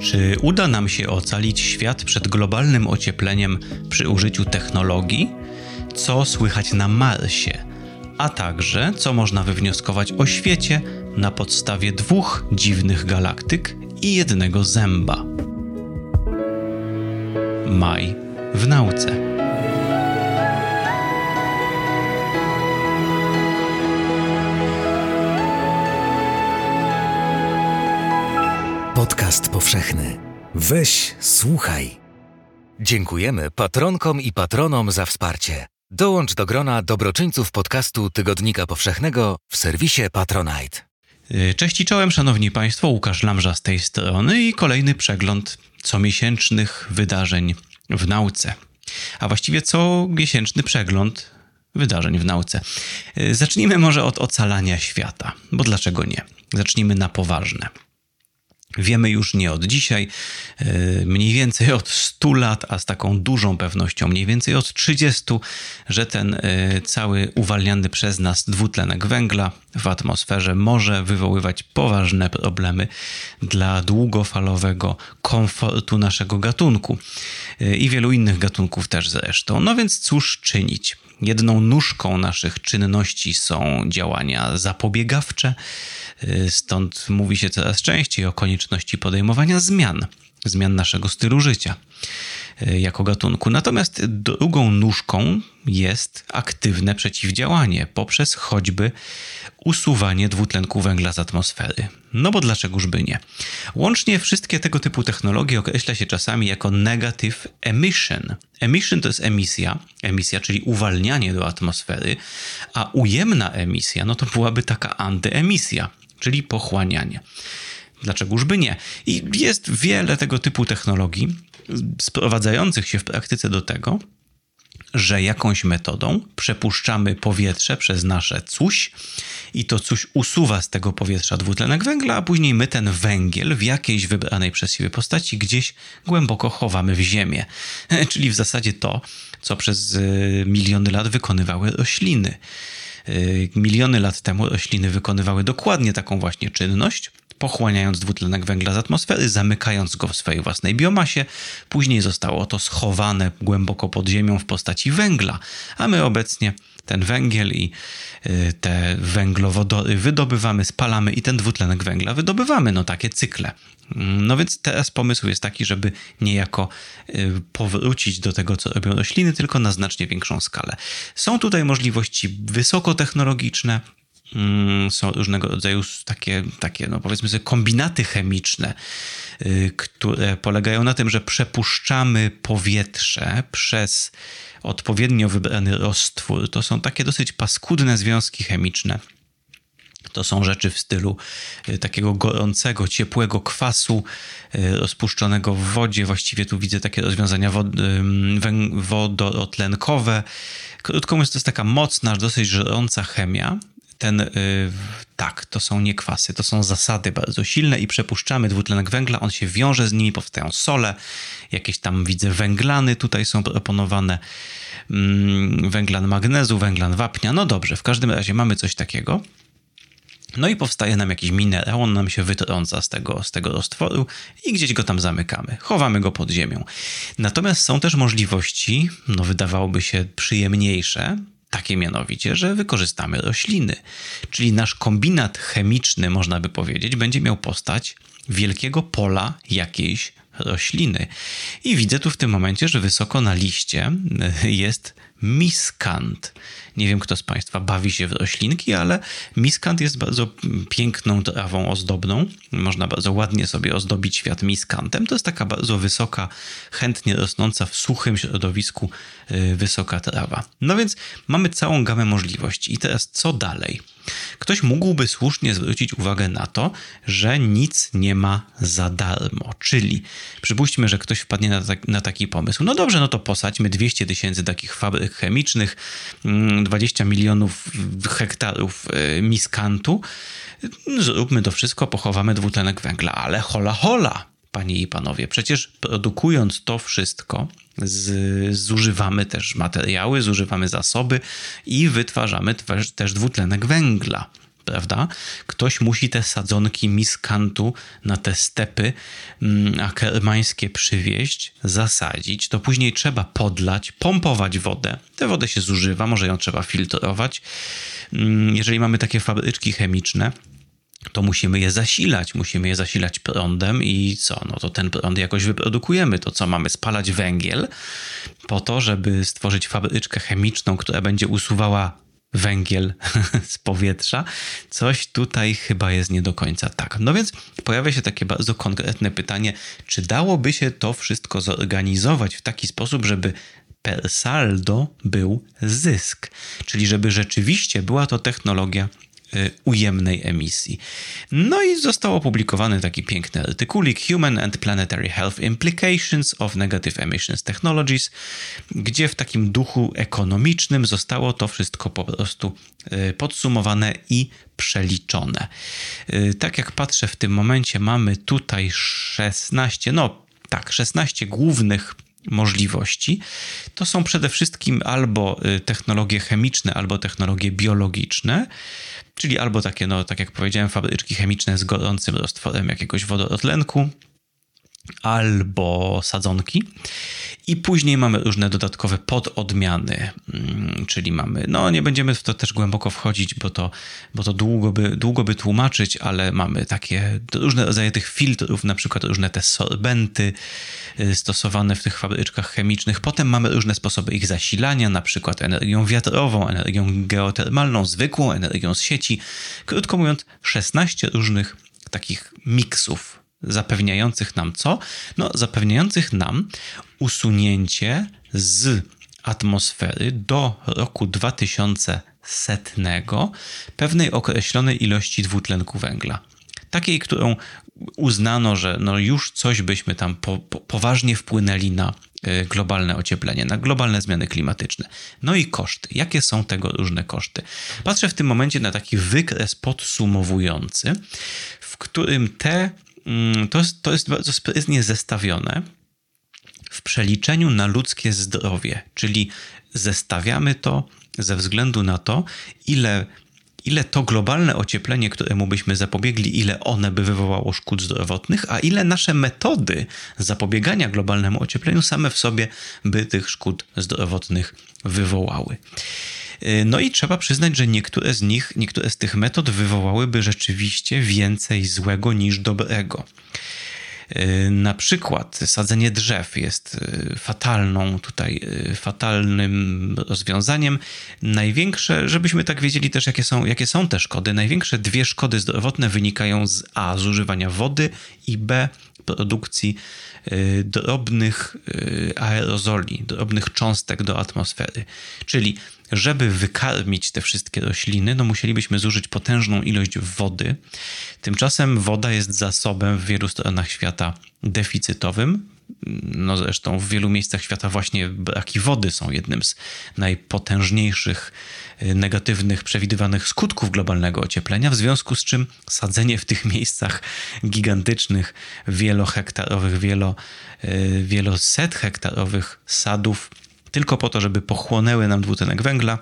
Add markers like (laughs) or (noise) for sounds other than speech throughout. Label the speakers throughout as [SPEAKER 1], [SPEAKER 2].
[SPEAKER 1] Czy uda nam się ocalić świat przed globalnym ociepleniem przy użyciu technologii? Co słychać na Marsie? A także co można wywnioskować o świecie na podstawie dwóch dziwnych galaktyk i jednego zęba? Maj w nauce.
[SPEAKER 2] Powszechny. Weź, słuchaj. Dziękujemy patronkom i patronom za wsparcie. Dołącz do grona dobroczyńców podcastu Tygodnika Powszechnego w serwisie Patronite.
[SPEAKER 1] Y, cześć i czołem, szanowni państwo, Łukasz Lamża z tej strony i kolejny przegląd comiesięcznych wydarzeń w nauce. A właściwie co miesięczny przegląd wydarzeń w nauce. Y, zacznijmy może od ocalania świata, bo dlaczego nie? Zacznijmy na poważne. Wiemy już nie od dzisiaj, e, mniej więcej od 100 lat, a z taką dużą pewnością mniej więcej od 30, że ten e, cały uwalniany przez nas dwutlenek węgla w atmosferze może wywoływać poważne problemy dla długofalowego komfortu naszego gatunku e, i wielu innych gatunków też zresztą. No więc cóż czynić? Jedną nóżką naszych czynności są działania zapobiegawcze, y, stąd mówi się coraz częściej o konieczności podejmowania zmian, zmian naszego stylu życia y, jako gatunku. Natomiast drugą nóżką jest aktywne przeciwdziałanie poprzez choćby usuwanie dwutlenku węgla z atmosfery. No bo dlaczegoż by nie? Łącznie wszystkie tego typu technologie określa się czasami jako negative emission. Emission to jest emisja, emisja, czyli uwalnianie do atmosfery, a ujemna emisja, no to byłaby taka antyemisja, czyli pochłanianie. Dlaczegoż by nie? I jest wiele tego typu technologii sprowadzających się w praktyce do tego, że jakąś metodą przepuszczamy powietrze przez nasze coś i to coś usuwa z tego powietrza dwutlenek węgla, a później my ten węgiel w jakiejś wybranej przez siebie postaci gdzieś głęboko chowamy w ziemię. (laughs) Czyli w zasadzie to, co przez y, miliony lat wykonywały rośliny. Y, miliony lat temu rośliny wykonywały dokładnie taką właśnie czynność, pochłaniając dwutlenek węgla z atmosfery, zamykając go w swojej własnej biomasie. Później zostało to schowane głęboko pod ziemią w postaci węgla, a my obecnie ten węgiel i y, te węglowodory wydobywamy, spalamy i ten dwutlenek węgla wydobywamy. No takie cykle. Mm, no więc teraz pomysł jest taki, żeby niejako y, powrócić do tego, co robią rośliny, tylko na znacznie większą skalę. Są tutaj możliwości wysokotechnologiczne, są różnego rodzaju takie, takie no powiedzmy sobie, kombinaty chemiczne, y, które polegają na tym, że przepuszczamy powietrze przez odpowiednio wybrany roztwór. To są takie dosyć paskudne związki chemiczne. To są rzeczy w stylu y, takiego gorącego, ciepłego kwasu y, rozpuszczonego w wodzie. Właściwie tu widzę takie rozwiązania wodorotlenkowe. Krótko mówiąc, to jest taka mocna, dosyć żrąca chemia, ten, y, tak, to są nie kwasy, to są zasady bardzo silne i przepuszczamy dwutlenek węgla, on się wiąże z nimi, powstają sole, jakieś tam widzę węglany tutaj są proponowane, mm, węglan magnezu, węglan wapnia, no dobrze, w każdym razie mamy coś takiego. No i powstaje nam jakiś minerał, on nam się wytrąca z tego, z tego roztworu i gdzieś go tam zamykamy. Chowamy go pod ziemią. Natomiast są też możliwości, no wydawałoby się przyjemniejsze, takie mianowicie, że wykorzystamy rośliny. Czyli nasz kombinat chemiczny, można by powiedzieć, będzie miał postać wielkiego pola jakiejś rośliny. I widzę tu w tym momencie, że wysoko na liście jest miskant. Nie wiem, kto z Państwa bawi się w roślinki, ale miskant jest bardzo piękną trawą ozdobną. Można bardzo ładnie sobie ozdobić świat miskantem. To jest taka bardzo wysoka, chętnie rosnąca w suchym środowisku y, wysoka trawa. No więc mamy całą gamę możliwości. I teraz co dalej? Ktoś mógłby słusznie zwrócić uwagę na to, że nic nie ma za darmo. Czyli przypuśćmy, że ktoś wpadnie na, tak, na taki pomysł. No dobrze, no to posadźmy 200 tysięcy takich fabryk chemicznych, 20 mm, milionów hektarów e, miskantu. Zróbmy to wszystko, pochowamy dwutlenek węgla, ale hola hola, panie i panowie. Przecież produkując to wszystko, z, zużywamy też materiały, zużywamy zasoby i wytwarzamy też dwutlenek węgla. Prawda? Ktoś musi te sadzonki miskantu na te stepy mm, akermańskie przywieźć, zasadzić. To później trzeba podlać, pompować wodę. Tę wodę się zużywa, może ją trzeba filtrować. Mm, jeżeli mamy takie fabryczki chemiczne, to musimy je zasilać, musimy je zasilać prądem i co? No to ten prąd jakoś wyprodukujemy. To co? Mamy spalać węgiel po to, żeby stworzyć fabryczkę chemiczną, która będzie usuwała węgiel (laughs) z powietrza. Coś tutaj chyba jest nie do końca tak. No więc pojawia się takie bardzo konkretne pytanie, czy dałoby się to wszystko zorganizować w taki sposób, żeby per saldo był zysk, czyli żeby rzeczywiście była to technologia ujemnej emisji. No i został opublikowany taki piękny artykulik Human and Planetary Health Implications of Negative Emissions Technologies, gdzie w takim duchu ekonomicznym zostało to wszystko po prostu y, podsumowane i przeliczone. Y, tak jak patrzę w tym momencie, mamy tutaj 16, no tak, 16 głównych możliwości, to są przede wszystkim albo technologie chemiczne, albo technologie biologiczne. Czyli albo takie, no tak jak powiedziałem, fabryczki chemiczne z gorącym roztworem jakiegoś wodorotlenku, albo sadzonki. I później mamy różne dodatkowe pododmiany, mm, czyli mamy, no nie będziemy w to też głęboko wchodzić, bo to, bo to długo, by, długo by tłumaczyć, ale mamy takie różne rodzaje tych filtrów, na przykład różne te sorbenty y, stosowane w tych fabryczkach chemicznych. Potem mamy różne sposoby ich zasilania, na przykład energią wiatrową, energią geotermalną, zwykłą energią z sieci. Krótko mówiąc, 16 różnych takich miksów zapewniających nam co? No, zapewniających nam usunięcie z atmosfery do roku 2100 pewnej określonej ilości dwutlenku węgla. Takiej, którą uznano, że no już coś byśmy tam po, po, poważnie wpłynęli na y, globalne ocieplenie, na globalne zmiany klimatyczne. No i koszty. Jakie są tego różne koszty? Patrzę w tym momencie na taki wykres podsumowujący, w którym te to jest, to jest bardzo sprytnie zestawione w przeliczeniu na ludzkie zdrowie, czyli zestawiamy to ze względu na to, ile, ile to globalne ocieplenie, któremu byśmy zapobiegli, ile one by wywołało szkód zdrowotnych, a ile nasze metody zapobiegania globalnemu ociepleniu same w sobie by tych szkód zdrowotnych wywołały. Y, no i trzeba przyznać, że niektóre z nich, niektóre z tych metod wywołałyby rzeczywiście więcej złego niż dobrego. Y, na przykład sadzenie drzew jest y, fatalną tutaj, fatalnym rozwiązaniem. Największe, żebyśmy tak wiedzieli też, jakie są, jakie są te szkody, największe dwie szkody zdrowotne wynikają z A. zużywania wody i B. produkcji drobnych aerozoli, drobnych cząstek do atmosfery. Czyli żeby wykarmić te wszystkie rośliny, no musielibyśmy zużyć potężną ilość wody. Tymczasem woda jest zasobem w wielu stronach świata deficytowym. No zresztą w wielu miejscach świata właśnie braki wody są jednym z najpotężniejszych y, negatywnych przewidywanych skutków globalnego ocieplenia, w związku z czym sadzenie w tych miejscach gigantycznych, wielohektarowych, wielo, y, wieloset hektarowych sadów tylko po to, żeby pochłonęły nam dwutlenek węgla,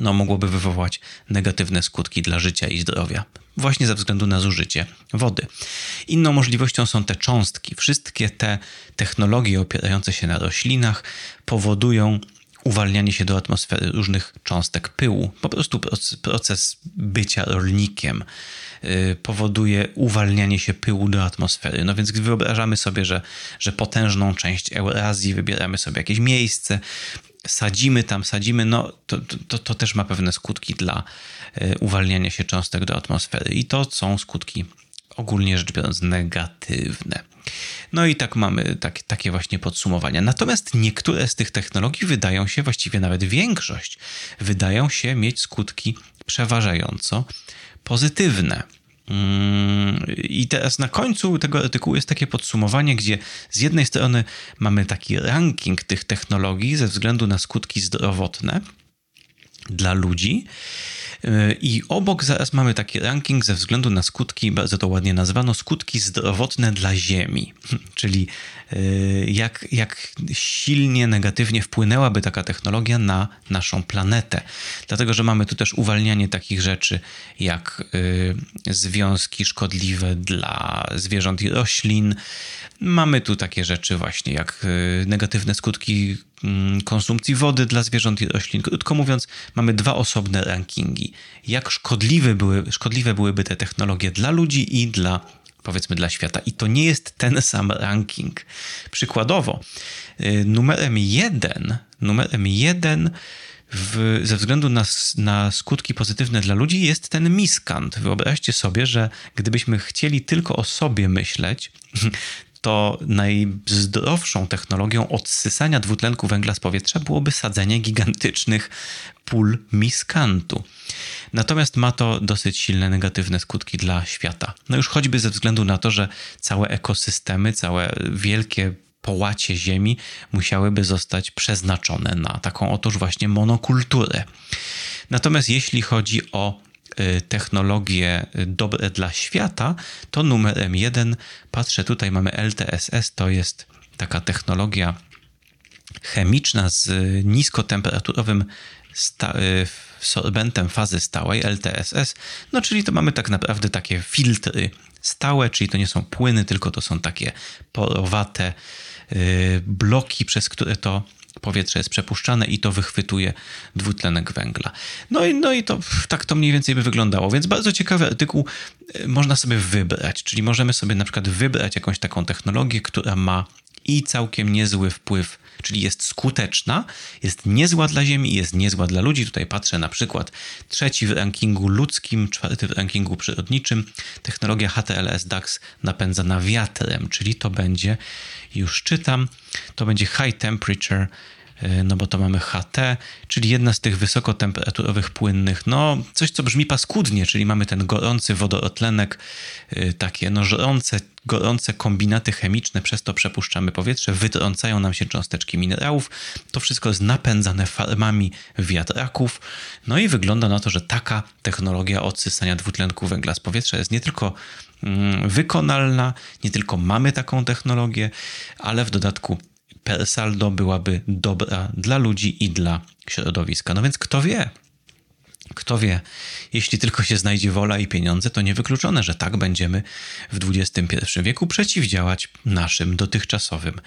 [SPEAKER 1] no mogłoby wywołać negatywne skutki dla życia i zdrowia, właśnie ze względu na zużycie wody. Inną możliwością są te cząstki. Wszystkie te technologie opierające się na roślinach powodują uwalnianie się do atmosfery różnych cząstek pyłu. Po prostu proces bycia rolnikiem y, powoduje uwalnianie się pyłu do atmosfery. No więc gdy wyobrażamy sobie, że, że potężną część Eurazji wybieramy sobie jakieś miejsce, sadzimy tam, sadzimy, no to, to, to też ma pewne skutki dla y, uwalniania się cząstek do atmosfery. I to są skutki ogólnie rzecz biorąc negatywne. No i tak mamy tak, takie właśnie podsumowania. Natomiast niektóre z tych technologii wydają się, właściwie nawet większość, wydają się mieć skutki przeważająco pozytywne. Mm, I teraz na końcu tego artykułu jest takie podsumowanie, gdzie z jednej strony mamy taki ranking tych technologii ze względu na skutki zdrowotne dla ludzi, I obok zaraz mamy taki ranking ze względu na skutki, bardzo to ładnie nazwano, skutki zdrowotne dla Ziemi. (laughs) Czyli y, jak, jak silnie negatywnie wpłynęłaby taka technologia na naszą planetę. Dlatego, że mamy tu też uwalnianie takich rzeczy jak y, związki szkodliwe dla zwierząt i roślin. Mamy tu takie rzeczy właśnie jak y, negatywne skutki mm, konsumpcji wody dla zwierząt i roślin. Krótko mówiąc, mamy dwa osobne rankingi. Jak szkodliwe, były, szkodliwe byłyby te technologie dla ludzi i dla powiedzmy dla świata. I to nie jest ten (laughs) sam ranking. Przykładowo, y, numerem jeden, numerem jeden w, ze względu na, na skutki pozytywne dla ludzi jest ten miskant. Wyobraźcie sobie, że gdybyśmy chcieli tylko o sobie myśleć, (laughs) to najzdrowszą technologią odsysania dwutlenku węgla z powietrza byłoby sadzenie gigantycznych pól miskantu. Natomiast ma to dosyć silne negatywne skutki dla świata. No już choćby ze względu na to, że całe ekosystemy, całe wielkie połacie ziemi musiałyby zostać przeznaczone na taką otóż właśnie monokulturę. Natomiast jeśli chodzi o technologie dobre dla świata, to numerem jeden, patrzę tutaj, mamy LTSS, to jest taka technologia chemiczna z niskotemperaturowym y, sorbentem fazy stałej, LTSS, no czyli to mamy tak naprawdę takie filtry stałe, czyli to nie są płyny, tylko to są takie porowate y, bloki, przez które to powietrze jest przepuszczane i to wychwytuje dwutlenek węgla. No i, no i to tak to mniej więcej by wyglądało, więc bardzo ciekawy artykuł y, można sobie wybrać, czyli możemy sobie na przykład wybrać jakąś taką technologię, która ma i całkiem niezły wpływ czyli jest skuteczna, jest niezła dla Ziemi i jest niezła dla ludzi. Tutaj patrzę na przykład trzeci w rankingu ludzkim, czwarty w rankingu przyrodniczym. Technologia HTLS DAX napędzana wiatrem, czyli to będzie, już czytam, to będzie High Temperature no bo to mamy HT, czyli jedna z tych wysokotemperaturowych płynnych, no coś, co brzmi paskudnie, czyli mamy ten gorący wodorotlenek, e, takie no żrące, gorące kombinaty chemiczne, przez to przepuszczamy powietrze, wytrącają nam się cząsteczki minerałów, to wszystko jest napędzane farmami wiatraków, no i wygląda na to, że taka technologia odsysania dwutlenku węgla z powietrza jest nie tylko mm, wykonalna, nie tylko mamy taką technologię, ale w dodatku saldo byłaby dobra dla ludzi i dla środowiska. No więc kto wie? Kto wie, jeśli tylko się znajdzie wola i pieniądze, to niewykluczone, że tak będziemy w XXI wieku przeciwdziałać naszym dotychczasowym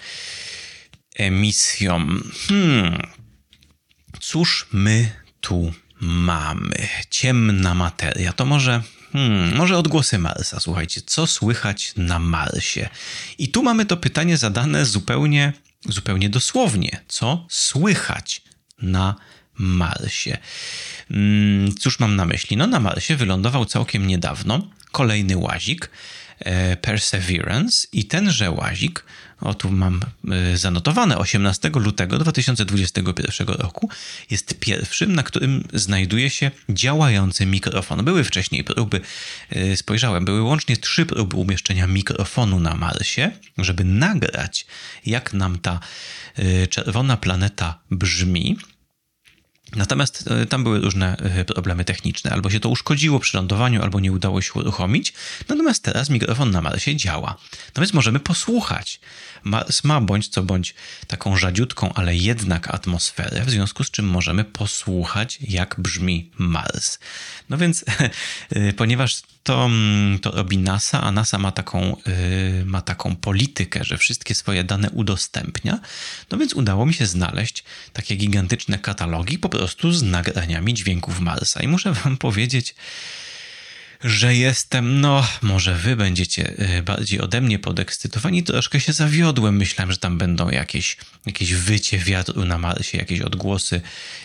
[SPEAKER 1] emisjom. Hmm. Cóż my tu mamy? Ciemna materia. To może Hmm, może odgłosy Marsa. Słuchajcie, co słychać na Marsie? I tu mamy to pytanie zadane zupełnie zupełnie dosłownie, co słychać na Marsie. Mm, cóż mam na myśli? No, na Marsie wylądował całkiem niedawno kolejny łazik, e, Perseverance, i tenże łazik o tu mam e, zanotowane, 18 lutego 2021 roku jest pierwszym, na którym znajduje się działający mikrofon. Były wcześniej próby, e, spojrzałem, były łącznie trzy próby umieszczenia mikrofonu na Marsie, żeby nagrać, jak nam ta e, czerwona planeta brzmi. Natomiast e, tam były różne e, problemy techniczne. Albo się to uszkodziło przy lądowaniu, albo nie udało się uruchomić. Natomiast teraz mikrofon na Marsie działa. No więc możemy posłuchać. Mars ma bądź co bądź taką rzadziutką, ale jednak atmosferę, w związku z czym możemy posłuchać, jak brzmi Mars. No więc, (laughs) e, ponieważ to, mm, to robi NASA, a NASA ma taką, yy, ma taką politykę, że wszystkie swoje dane udostępnia. No więc udało mi się znaleźć takie gigantyczne katalogi po prostu z nagraniami dźwięków Marsa. I muszę Wam powiedzieć, że jestem, no, może wy będziecie y, bardziej ode mnie podekscytowani. Troszkę się zawiodłem. Myślałem, że tam będą jakieś, jakieś wycie wiatru na Marsie, jakieś odgłosy,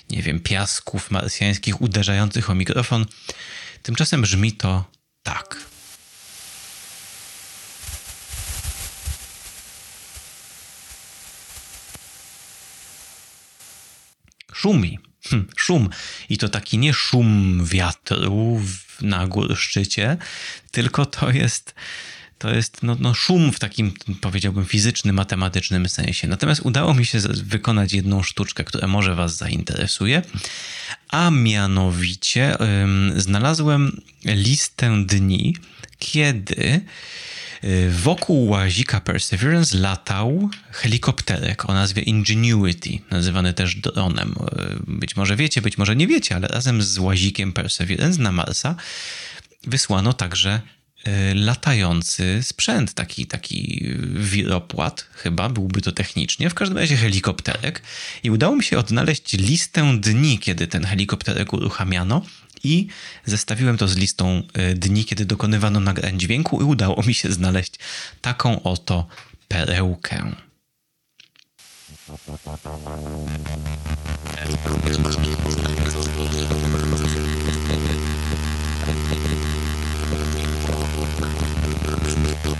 [SPEAKER 1] nie wiem, piasków marsjańskich uderzających o mikrofon. Tymczasem brzmi to tak. Szumi. Hm, szum. I to taki nie szum wiatru na szczycie, tylko to jest To jest no, no szum w takim, powiedziałbym, fizycznym, matematycznym sensie. Natomiast udało mi się wykonać jedną sztuczkę, która może Was zainteresuje, a mianowicie ym, znalazłem listę dni, kiedy y, wokół łazika Perseverance latał helikopterek o nazwie Ingenuity, nazywany też dronem. Y, być może wiecie, być może nie wiecie, ale razem z łazikiem Perseverance na Marsa wysłano także latający sprzęt, taki, taki wiropłat, chyba byłby to technicznie, w każdym razie helikopterek. I udało mi się odnaleźć listę dni, kiedy ten helikopterek uruchamiano i zestawiłem to z listą y, dni, kiedy dokonywano nagrań dźwięku i udało mi się znaleźć taką oto perełkę.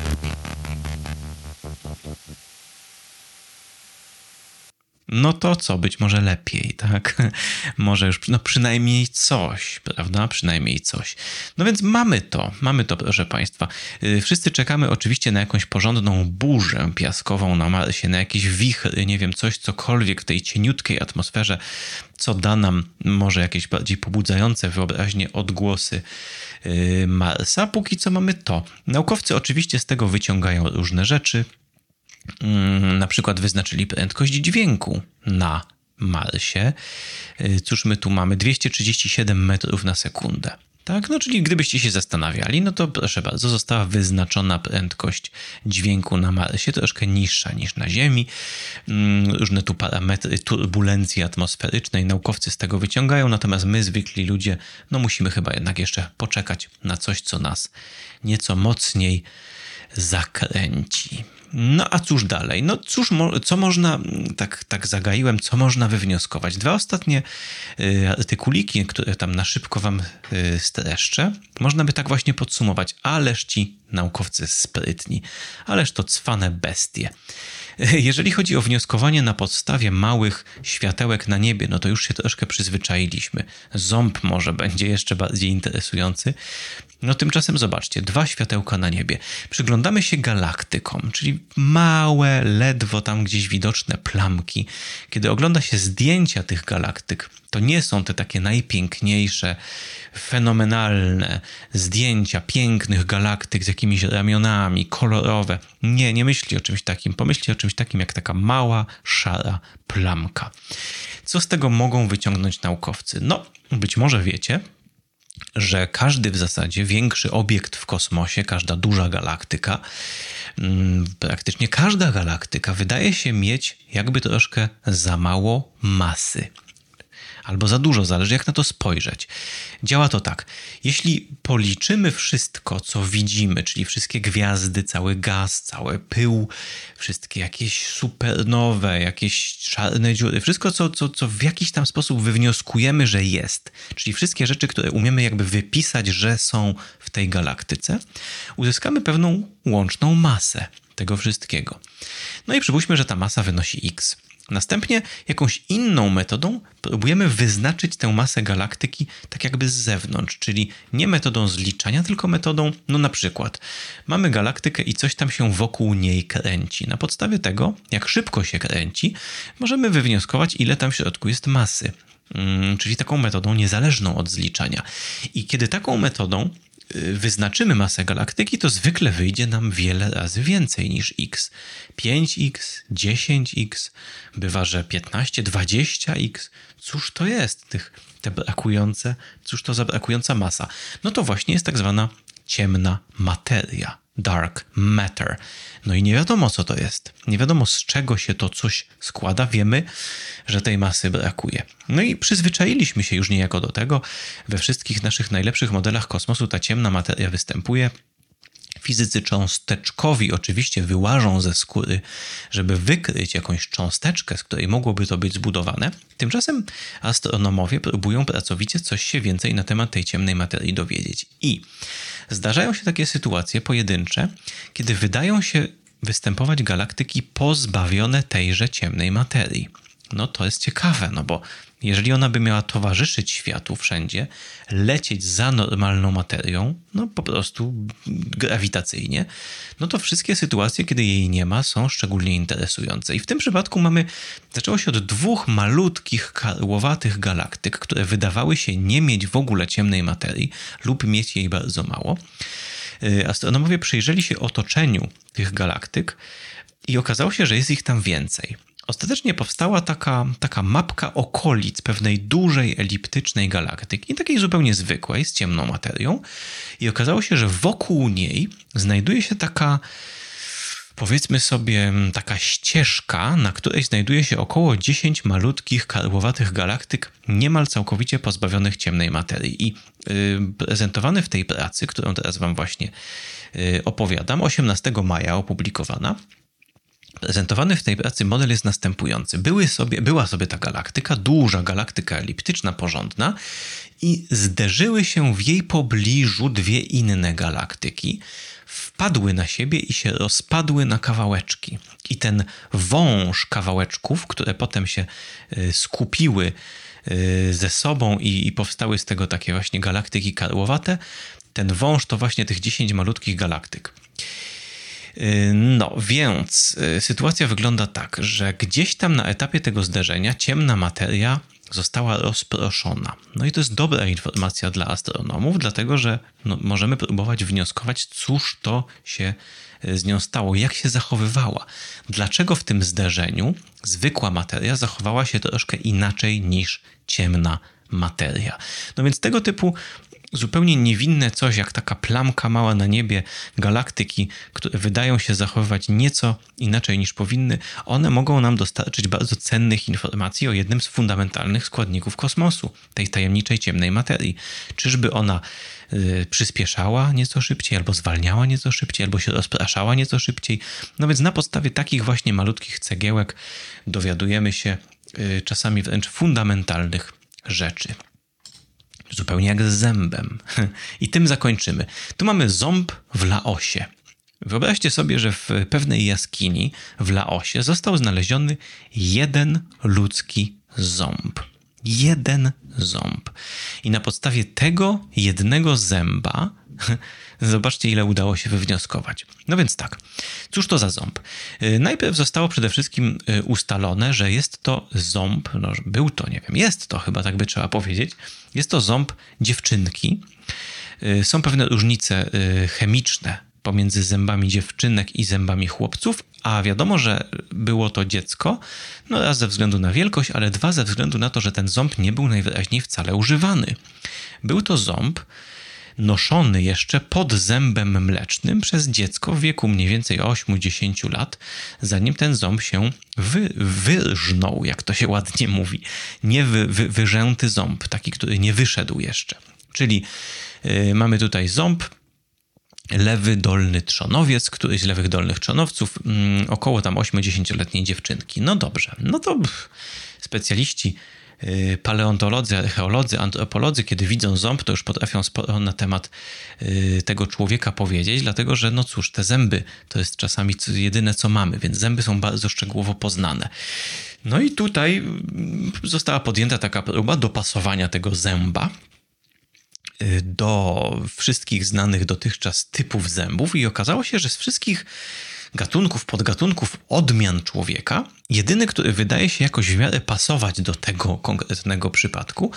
[SPEAKER 1] Uh, no to co, być może lepiej, (laughs) tak? Może już, no przynajmniej coś, prawda? Przynajmniej coś. No więc mamy to, mamy to, proszę Państwa. Y, wszyscy czekamy oczywiście na jakąś porządną burzę piaskową na Marsie, na jakieś wichry, nie wiem, coś, cokolwiek w tej cieniutkiej atmosferze, co da nam może jakieś bardziej pobudzające wyobraźnię odgłosy y, Marsa. Póki co mamy to. Naukowcy oczywiście z tego wyciągają różne rzeczy, na przykład wyznaczyli prędkość dźwięku na Marsie. Y, cóż my tu mamy? 237 metrów na sekundę. Tak, no czyli gdybyście się zastanawiali, no to proszę bardzo, została wyznaczona prędkość dźwięku na Marsie, troszkę niższa niż na Ziemi. Mm, różne tu parametry turbulencji atmosferycznej naukowcy z tego wyciągają, natomiast my, zwykli ludzie, no musimy chyba jednak jeszcze poczekać na coś, co nas nieco mocniej zakręci. No a cóż dalej? No cóż, co można, tak, tak zagaiłem, co można wywnioskować? Dwa ostatnie y, artykuliki, które tam na szybko wam y, streszczę, można by tak właśnie podsumować. Ależ ci naukowcy sprytni, ależ to cwane bestie. (laughs) Jeżeli chodzi o wnioskowanie na podstawie małych światełek na niebie, no to już się troszkę przyzwyczailiśmy. Ząb może będzie jeszcze bardziej interesujący. No tymczasem zobaczcie, dwa światełka na niebie. Przyglądamy się galaktykom, czyli małe, ledwo tam gdzieś widoczne plamki. Kiedy ogląda się zdjęcia tych galaktyk, to nie są te takie najpiękniejsze, fenomenalne zdjęcia pięknych galaktyk z jakimiś ramionami, kolorowe. Nie, nie myśli o czymś takim. Pomyśli o czymś takim jak taka mała, szara plamka. Co z tego mogą wyciągnąć naukowcy? No, być może wiecie, że każdy w zasadzie większy obiekt w kosmosie, każda duża galaktyka, mm, praktycznie każda galaktyka wydaje się mieć jakby troszkę za mało masy albo za dużo, zależy jak na to spojrzeć. Działa to tak. Jeśli policzymy wszystko, co widzimy, czyli wszystkie gwiazdy, cały gaz, cały pył, wszystkie jakieś supernowe, jakieś czarne dziury, wszystko, co, co, co w jakiś tam sposób wywnioskujemy, że jest, czyli wszystkie rzeczy, które umiemy jakby wypisać, że są w tej galaktyce, uzyskamy pewną łączną masę tego wszystkiego. No i przypuśćmy, że ta masa wynosi x. Następnie jakąś inną metodą próbujemy wyznaczyć tę masę galaktyki tak jakby z zewnątrz, czyli nie metodą zliczania, tylko metodą, no na przykład, mamy galaktykę i coś tam się wokół niej kręci. Na podstawie tego, jak szybko się kręci, możemy wywnioskować, ile tam w środku jest masy. Hmm, czyli taką metodą niezależną od zliczania. I kiedy taką metodą wyznaczymy masę galaktyki, to zwykle wyjdzie nam wiele razy więcej niż x. 5x, 10x, bywa, że 15, 20x. Cóż to jest tych, te brakujące, cóż to za brakująca masa? No to właśnie jest tak zwana ciemna materia dark matter. No i nie wiadomo, co to jest. Nie wiadomo, z czego się to coś składa. Wiemy, że tej masy brakuje. No i przyzwyczailiśmy się już niejako do tego. We wszystkich naszych najlepszych modelach kosmosu ta ciemna materia występuje. Fizycy cząsteczkowi oczywiście wyłażą ze skóry, żeby wykryć jakąś cząsteczkę, z której mogłoby to być zbudowane. Tymczasem astronomowie próbują pracowicie coś się więcej na temat tej ciemnej materii dowiedzieć. I zdarzają się takie sytuacje pojedyncze, kiedy wydają się występować galaktyki pozbawione tejże ciemnej materii. No to jest ciekawe, no bo jeżeli ona by miała towarzyszyć światu wszędzie, lecieć za normalną materią, no po prostu grawitacyjnie, no to wszystkie sytuacje, kiedy jej nie ma, są szczególnie interesujące. I w tym przypadku mamy, zaczęło się od dwóch malutkich, karłowatych galaktyk, które wydawały się nie mieć w ogóle ciemnej materii lub mieć jej bardzo mało. Y, astronomowie przyjrzeli się otoczeniu tych galaktyk i okazało się, że jest ich tam więcej. Ostatecznie powstała taka, taka mapka okolic pewnej dużej eliptycznej galaktyki, takiej zupełnie zwykłej, z ciemną materią, i okazało się, że wokół niej znajduje się taka, powiedzmy sobie, taka ścieżka, na której znajduje się około 10 malutkich, karłowatych galaktyk, niemal całkowicie pozbawionych ciemnej materii. I yy, prezentowany w tej pracy, którą teraz Wam właśnie yy, opowiadam, 18 maja opublikowana, Prezentowany w tej pracy model jest następujący. Były sobie, była sobie ta galaktyka, duża galaktyka eliptyczna, porządna, i zderzyły się w jej pobliżu dwie inne galaktyki. Wpadły na siebie i się rozpadły na kawałeczki. I ten wąż kawałeczków, które potem się y, skupiły y, ze sobą i, i powstały z tego takie właśnie galaktyki karłowate, ten wąż to właśnie tych 10 malutkich galaktyk. Y, no, więc y, sytuacja wygląda tak, że gdzieś tam na etapie tego zderzenia ciemna materia została rozproszona. No i to jest dobra informacja dla astronomów, dlatego że no, możemy próbować wnioskować, cóż to się y, z nią stało, jak się zachowywała. Dlaczego w tym zderzeniu zwykła materia zachowała się troszkę inaczej niż ciemna materia. No więc tego typu zupełnie niewinne coś, jak taka plamka mała na niebie galaktyki, które wydają się zachowywać nieco inaczej niż powinny, one mogą nam dostarczyć bardzo cennych informacji o jednym z fundamentalnych składników kosmosu, tej tajemniczej ciemnej materii. Czyżby ona y, przyspieszała nieco szybciej, albo zwalniała nieco szybciej, albo się rozpraszała nieco szybciej. No więc na podstawie takich właśnie malutkich cegiełek dowiadujemy się y, czasami wręcz fundamentalnych rzeczy. Zupełnie jak z zębem. (laughs) I tym zakończymy. Tu mamy ząb w Laosie. Wyobraźcie sobie, że w pewnej jaskini w Laosie został znaleziony jeden ludzki ząb. Jeden ząb. I na podstawie tego jednego zęba (laughs) Zobaczcie, ile udało się wywnioskować. No więc tak, cóż to za ząb? Y, najpierw zostało przede wszystkim y, ustalone, że jest to ząb, no był to, nie wiem, jest to chyba, tak by trzeba powiedzieć, jest to ząb dziewczynki. Y, są pewne różnice chemiczne pomiędzy zębami dziewczynek i zębami chłopców, a wiadomo, że było to dziecko, no raz ze względu na wielkość, ale dwa ze względu na to, że ten ząb nie był najwyraźniej wcale używany. Był to ząb, noszony jeszcze pod zębem mlecznym przez dziecko w wieku mniej więcej 8-10 lat, zanim ten ząb się wy, jak to się ładnie mówi. Nie wy, wy, wyrzęty ząb, taki, który nie wyszedł jeszcze. Czyli yy, mamy tutaj ząb, lewy dolny trzonowiec, któryś z lewych dolnych trzonowców, yy, około tam 8-10-letniej dziewczynki. No dobrze, no to pff, specjaliści paleontolodzy, archeolodzy, antropolodzy, kiedy widzą ząb, to już potrafią sporo na temat y, tego człowieka powiedzieć, dlatego że, no cóż, te zęby to jest czasami jedyne, co mamy, więc zęby są bardzo szczegółowo poznane. No i tutaj mm, została podjęta taka próba dopasowania tego zęba y, do wszystkich znanych dotychczas typów zębów i okazało się, że z wszystkich gatunków, podgatunków, odmian człowieka, jedyny, który wydaje się jakoś w miarę pasować do tego konkretnego przypadku,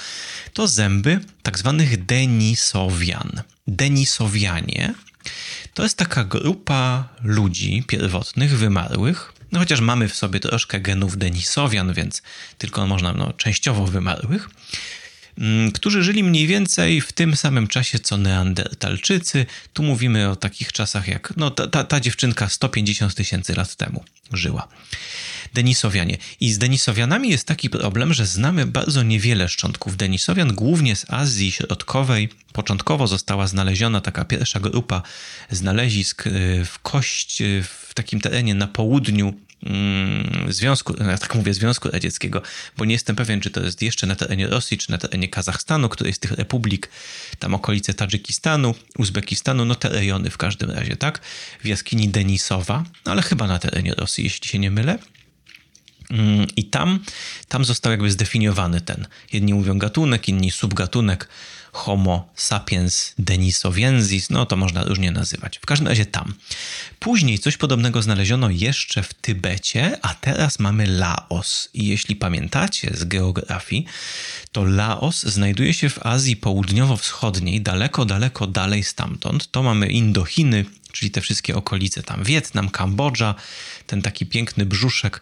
[SPEAKER 1] to zęby tak zwanych Denisowian. Denisowianie to jest taka grupa ludzi pierwotnych, wymarłych, no chociaż mamy w sobie troszkę genów Denisowian, więc tylko można no, częściowo wymarłych, którzy żyli mniej więcej w tym samym czasie co Neandertalczycy. Tu mówimy o takich czasach jak no, ta, ta, ta dziewczynka 150 tysięcy lat temu żyła. Denisowianie. I z Denisowianami jest taki problem, że znamy bardzo niewiele szczątków Denisowian, głównie z Azji Środkowej. Początkowo została znaleziona taka pierwsza grupa znalezisk y, w kość y, w takim terenie na południu Mm, Związku, ja tak mówię, Związku Radzieckiego, bo nie jestem pewien, czy to jest jeszcze na terenie Rosji, czy na terenie Kazachstanu, której z tych republik, tam okolice Tadżykistanu, Uzbekistanu, no te rejony w każdym razie, tak? W jaskini Denisowa, no ale chyba na terenie Rosji, jeśli się nie mylę. Mm, I tam, tam został jakby zdefiniowany ten, jedni mówią gatunek, inni subgatunek Homo sapiens denisoviensis, no to można różnie nazywać. W każdym razie tam. Później coś podobnego znaleziono jeszcze w Tybecie, a teraz mamy Laos. I jeśli pamiętacie z geografii, to Laos znajduje się w Azji Południowo-Wschodniej, daleko, daleko dalej stamtąd. To mamy Indochiny, czyli te wszystkie okolice tam, Wietnam, Kambodża, ten taki piękny brzuszek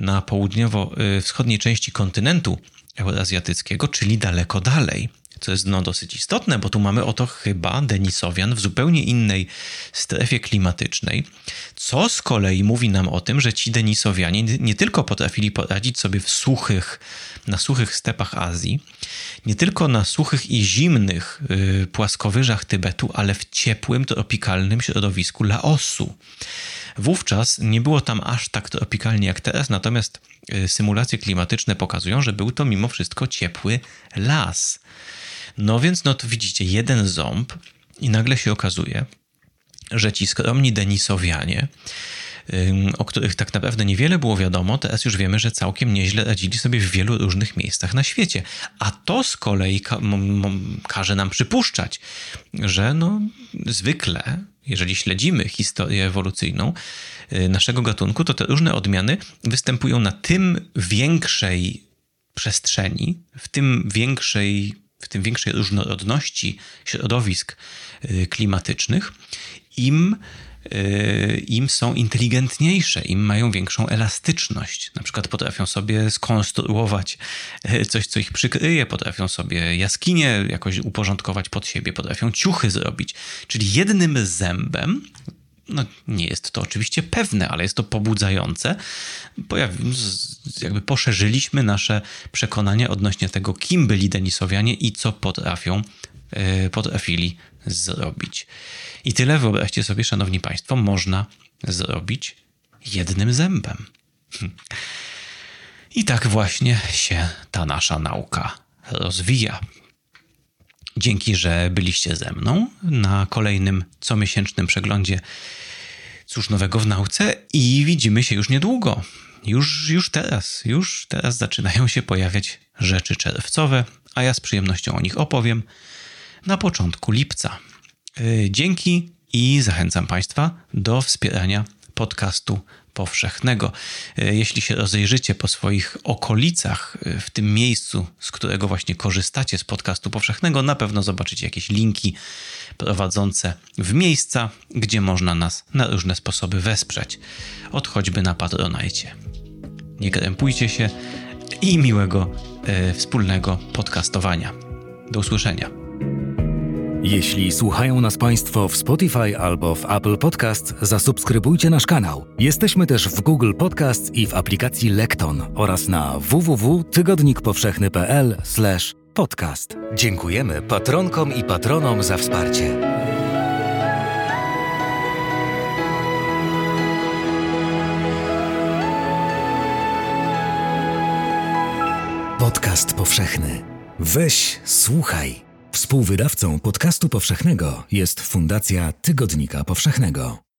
[SPEAKER 1] na południowo-wschodniej części kontynentu euroazjatyckiego, czyli daleko dalej. Co jest no, dosyć istotne, bo tu mamy oto chyba Denisowian w zupełnie innej strefie klimatycznej, co z kolei mówi nam o tym, że ci Denisowianie nie tylko potrafili poradzić sobie w suchych, na suchych stepach Azji, nie tylko na suchych i zimnych yy, płaskowyżach Tybetu, ale w ciepłym, tropikalnym środowisku Laosu. Wówczas nie było tam aż tak tropikalnie jak teraz, natomiast y, symulacje klimatyczne pokazują, że był to mimo wszystko ciepły las. No więc, no to widzicie, jeden ząb i nagle się okazuje, że ci skromni Denisowianie, o których tak naprawdę niewiele było wiadomo, teraz już wiemy, że całkiem nieźle radzili sobie w wielu różnych miejscach na świecie. A to z kolei ka każe nam przypuszczać, że no zwykle, jeżeli śledzimy historię ewolucyjną y, naszego gatunku, to te różne odmiany występują na tym większej przestrzeni, w tym większej w tym większej różnorodności środowisk y, klimatycznych, im, y, im są inteligentniejsze, im mają większą elastyczność. Na przykład potrafią sobie skonstruować y, coś, co ich przykryje, potrafią sobie jaskinie jakoś uporządkować pod siebie, potrafią ciuchy zrobić. Czyli jednym zębem no, nie jest to oczywiście pewne, ale jest to pobudzające. Pojawi, jakby poszerzyliśmy nasze przekonania odnośnie tego, kim byli Denisowianie i co potrafią, yy, potrafili zrobić. I tyle, wyobraźcie sobie, szanowni państwo, można zrobić jednym zębem. (laughs) I tak właśnie się ta nasza nauka rozwija. Dzięki, że byliście ze mną na kolejnym comiesięcznym przeglądzie Cóż nowego w nauce i widzimy się już niedługo. Już, już teraz, już teraz zaczynają się pojawiać rzeczy czerwcowe, a ja z przyjemnością o nich opowiem na początku lipca. Y, dzięki i zachęcam Państwa do wspierania podcastu powszechnego. E, jeśli się rozejrzycie po swoich okolicach, e, w tym miejscu, z którego właśnie korzystacie z podcastu powszechnego, na pewno zobaczycie jakieś linki prowadzące w miejsca, gdzie można nas na różne sposoby wesprzeć. Od choćby na Patronajcie. Nie krępujcie się i miłego e, wspólnego podcastowania. Do usłyszenia.
[SPEAKER 2] Jeśli słuchają nas Państwo w Spotify albo w Apple Podcast, zasubskrybujcie nasz kanał. Jesteśmy też w Google Podcast i w aplikacji Lekton oraz na www.tygodnikpowszechny.pl/podcast. Dziękujemy patronkom i patronom za wsparcie. Podcast powszechny. Weź, słuchaj. Współwydawcą podcastu powszechnego jest Fundacja Tygodnika Powszechnego.